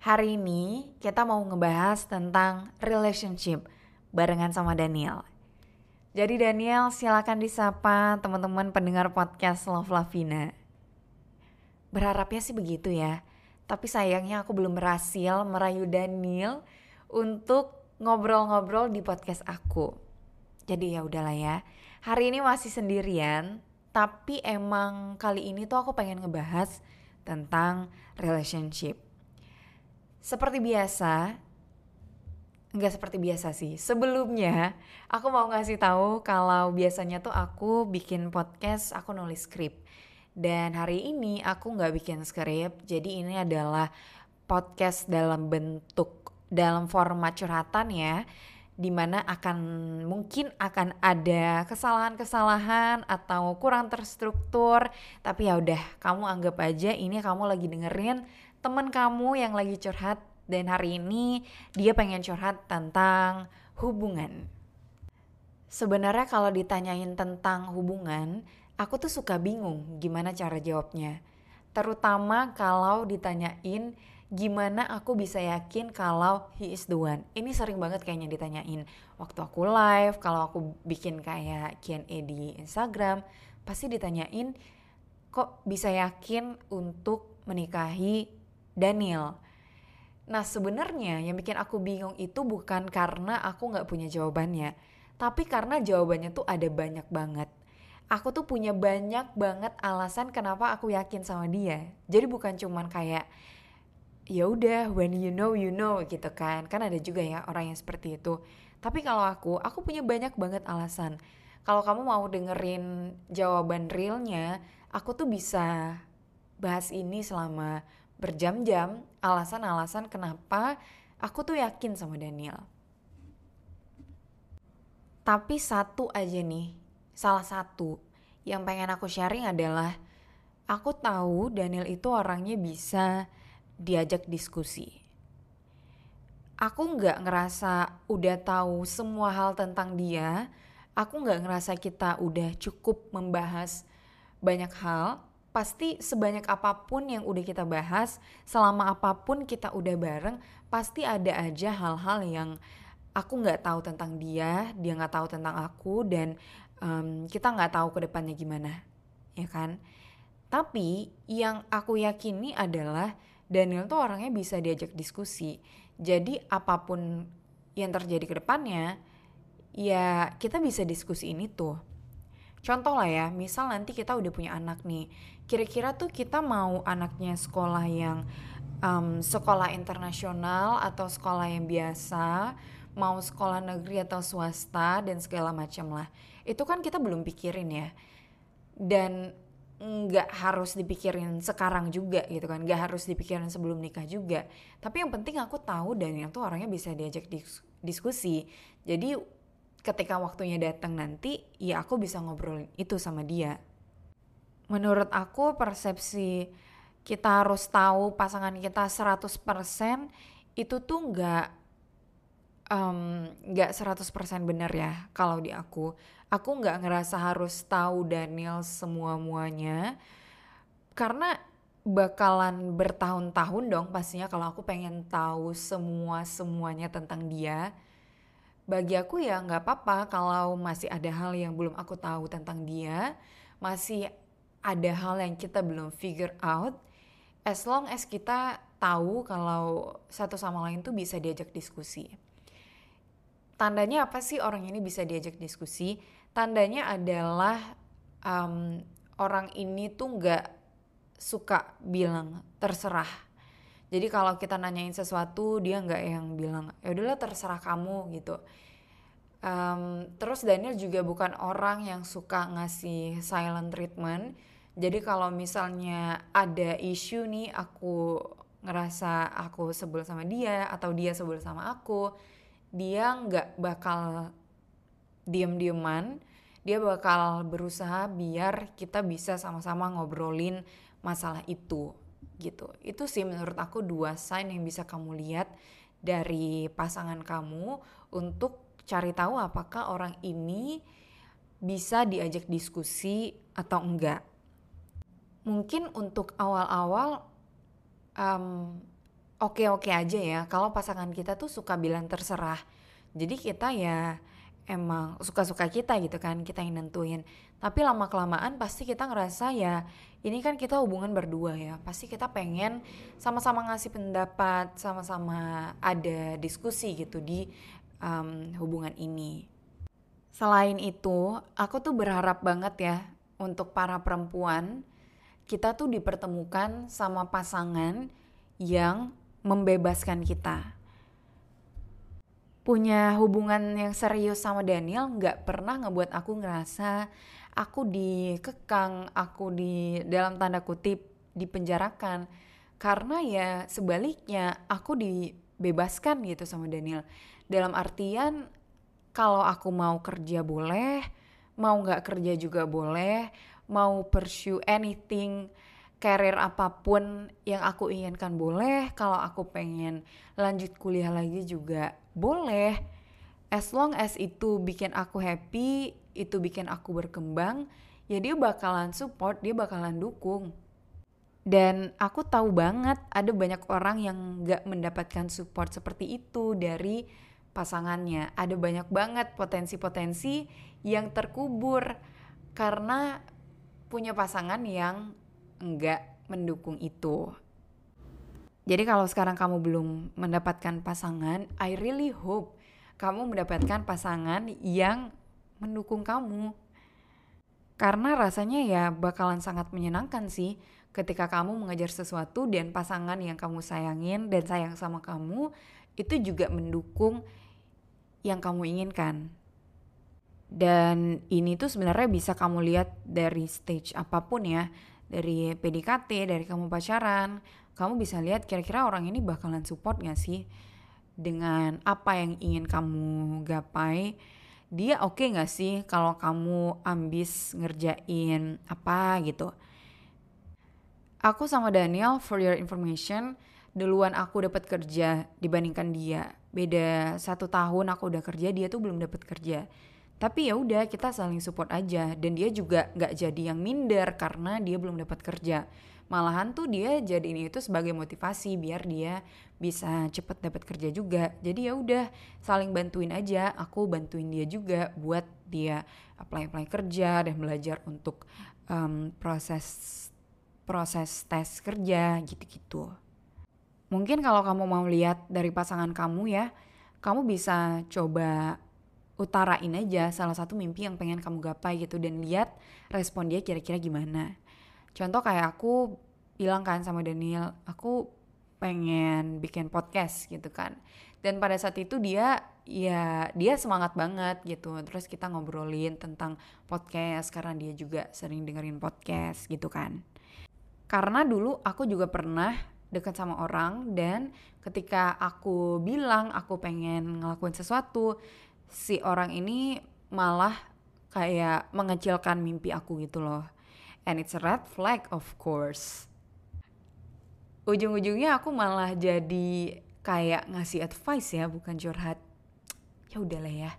Hari ini kita mau ngebahas tentang relationship barengan sama Daniel. Jadi Daniel silakan disapa teman-teman pendengar podcast Love Lavina. Berharapnya sih begitu ya. Tapi sayangnya aku belum berhasil merayu Daniel untuk ngobrol-ngobrol di podcast aku. Jadi ya udahlah ya. Hari ini masih sendirian, tapi emang kali ini tuh aku pengen ngebahas tentang relationship. Seperti biasa, Enggak seperti biasa sih. Sebelumnya, aku mau ngasih tahu kalau biasanya tuh aku bikin podcast, aku nulis skrip. Dan hari ini aku nggak bikin skrip, jadi ini adalah podcast dalam bentuk, dalam format curhatan ya. Di mana akan, mungkin akan ada kesalahan-kesalahan atau kurang terstruktur. Tapi ya udah, kamu anggap aja ini kamu lagi dengerin temen kamu yang lagi curhat dan hari ini dia pengen curhat tentang hubungan. Sebenarnya kalau ditanyain tentang hubungan, aku tuh suka bingung gimana cara jawabnya. Terutama kalau ditanyain gimana aku bisa yakin kalau he is the one. Ini sering banget kayaknya ditanyain. Waktu aku live, kalau aku bikin kayak Q&A di Instagram, pasti ditanyain kok bisa yakin untuk menikahi Daniel Nah sebenarnya yang bikin aku bingung itu bukan karena aku nggak punya jawabannya, tapi karena jawabannya tuh ada banyak banget. Aku tuh punya banyak banget alasan kenapa aku yakin sama dia. Jadi bukan cuman kayak ya udah when you know you know gitu kan. Kan ada juga ya orang yang seperti itu. Tapi kalau aku, aku punya banyak banget alasan. Kalau kamu mau dengerin jawaban realnya, aku tuh bisa bahas ini selama berjam-jam alasan-alasan kenapa aku tuh yakin sama Daniel. Tapi satu aja nih, salah satu yang pengen aku sharing adalah aku tahu Daniel itu orangnya bisa diajak diskusi. Aku nggak ngerasa udah tahu semua hal tentang dia. Aku nggak ngerasa kita udah cukup membahas banyak hal pasti sebanyak apa pun yang udah kita bahas, selama apa pun kita udah bareng, pasti ada aja hal-hal yang aku nggak tahu tentang dia, dia nggak tahu tentang aku, dan um, kita nggak tahu ke depannya gimana, ya kan? Tapi yang aku yakini adalah Daniel tuh orangnya bisa diajak diskusi. Jadi apa pun yang terjadi ke depannya, ya kita bisa diskusi ini tuh. Contoh lah ya, misal nanti kita udah punya anak nih, kira-kira tuh kita mau anaknya sekolah yang um, sekolah internasional atau sekolah yang biasa mau sekolah negeri atau swasta dan segala macam lah. Itu kan kita belum pikirin ya. Dan nggak harus dipikirin sekarang juga gitu kan nggak harus dipikirin sebelum nikah juga. Tapi yang penting aku tahu dan tuh orangnya bisa diajak diskusi. Jadi ketika waktunya datang nanti ya aku bisa ngobrolin itu sama dia menurut aku persepsi kita harus tahu pasangan kita 100% itu tuh nggak nggak um, 100% benar ya kalau di aku. Aku nggak ngerasa harus tahu Daniel semua muanya karena bakalan bertahun-tahun dong pastinya kalau aku pengen tahu semua semuanya tentang dia bagi aku ya nggak apa-apa kalau masih ada hal yang belum aku tahu tentang dia, masih ada hal yang kita belum figure out, as long as kita tahu kalau satu sama lain tuh bisa diajak diskusi. Tandanya apa sih orang ini bisa diajak diskusi? Tandanya adalah um, orang ini tuh nggak suka bilang terserah. Jadi kalau kita nanyain sesuatu dia nggak yang bilang ya udahlah terserah kamu gitu. Um, terus Daniel juga bukan orang yang suka ngasih silent treatment. Jadi kalau misalnya ada isu nih aku ngerasa aku sebel sama dia atau dia sebel sama aku, dia nggak bakal diem-dieman, dia bakal berusaha biar kita bisa sama-sama ngobrolin masalah itu gitu. Itu sih menurut aku dua sign yang bisa kamu lihat dari pasangan kamu untuk cari tahu apakah orang ini bisa diajak diskusi atau enggak. Mungkin untuk awal-awal oke-oke aja ya. Kalau pasangan kita tuh suka bilang terserah. Jadi kita ya emang suka-suka kita gitu kan kita yang nentuin. Tapi lama kelamaan pasti kita ngerasa ya ini kan kita hubungan berdua ya. Pasti kita pengen sama-sama ngasih pendapat sama-sama ada diskusi gitu di um, hubungan ini. Selain itu aku tuh berharap banget ya untuk para perempuan kita tuh dipertemukan sama pasangan yang membebaskan kita. Punya hubungan yang serius sama Daniel nggak pernah ngebuat aku ngerasa aku dikekang, aku di dalam tanda kutip dipenjarakan. Karena ya sebaliknya aku dibebaskan gitu sama Daniel. Dalam artian kalau aku mau kerja boleh, mau nggak kerja juga boleh, mau pursue anything karir apa pun yang aku inginkan boleh kalau aku pengen lanjut kuliah lagi juga boleh. As long as itu bikin aku happy itu bikin aku berkembang ya dia bakalan support dia bakalan dukung. Dan aku tahu banget ada banyak orang yang gak mendapatkan support seperti itu dari pasangannya. Ada banyak banget potensi-potensi yang terkubur karena punya pasangan yang enggak mendukung itu. Jadi kalau sekarang kamu belum mendapatkan pasangan, I really hope kamu mendapatkan pasangan yang mendukung kamu. Karena rasanya ya bakalan sangat menyenangkan sih ketika kamu mengejar sesuatu dan pasangan yang kamu sayangin dan sayang sama kamu itu juga mendukung yang kamu inginkan. Dan ini tuh sebenarnya bisa kamu lihat dari stage apa pun ya. Dari PDKT, dari kamu pacaran. Kamu bisa lihat kira-kira orang ini bakalan support gak sih? Dengan apa yang ingin kamu gapai. Dia oke okay gak sih kalau kamu ambis ngerjain apa gitu. Aku sama Daniel, for your information, duluan aku dapat kerja dibandingkan dia. Beda satu tahun aku udah kerja, dia tuh belum dapat kerja tapi ya udah kita saling support aja. Dan dia juga nggak jadi yang minder karena dia belum dapat kerja. Malahan tuh dia jadi ini itu sebagai motivasi biar dia bisa cepet dapat kerja juga. Jadi ya udah saling bantuin aja. Aku bantuin dia juga buat dia apply apply kerja dan belajar untuk um, proses proses tes kerja gitu-gitu. Mungkin kalau kamu mau lihat dari pasangan kamu ya kamu bisa coba utarain aja salah satu mimpi yang pengen kamu gapai gitu dan lihat respon dia kira-kira gimana. Contoh kayak aku bilang kan sama Daniel, aku pengen bikin podcast gitu kan. Dan pada saat itu dia ya dia semangat banget gitu. Terus kita ngobrolin tentang podcast karena dia juga sering dengerin podcast gitu kan. Karena dulu aku juga pernah dekat sama orang dan ketika aku bilang aku pengen ngelakuin sesuatu si orang ini malah kayak mengecilkan mimpi aku gitu loh. And it's a red flag of course. Ujung-ujungnya aku malah jadi kayak ngasih advice ya, bukan curhat. Ya udahlah ya.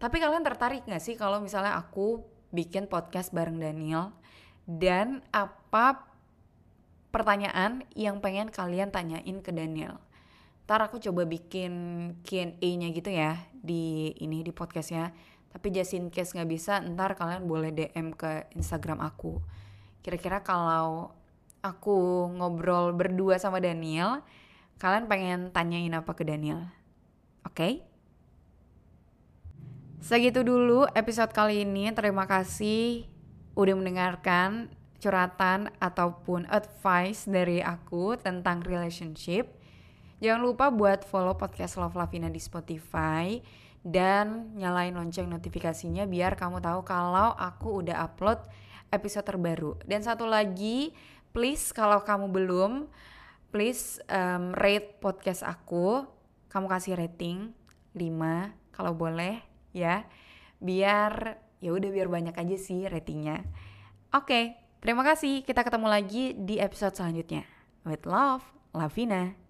Tapi kalian tertarik gak sih kalau misalnya aku bikin podcast bareng Daniel dan apa pertanyaan yang pengen kalian tanyain ke Daniel? Ntar aku coba bikin Q&A-nya gitu ya di ini di podcastnya. Tapi just in case nggak bisa, ntar kalian boleh DM ke Instagram aku. Kira-kira kalau aku ngobrol berdua sama Daniel, kalian pengen tanyain apa ke Daniel? Oke? Okay? Segitu dulu episode kali ini. Terima kasih udah mendengarkan curhatan ataupun advice dari aku tentang relationship. Jangan lupa buat follow podcast Love Lavina di Spotify dan nyalain lonceng notifikasinya biar kamu tahu kalau aku udah upload episode terbaru. Dan satu lagi, please kalau kamu belum, please um, rate podcast aku. Kamu kasih rating 5 kalau boleh ya. Biar ya udah biar banyak aja sih ratingnya. Oke, terima kasih. Kita ketemu lagi di episode selanjutnya. With love, Lavina.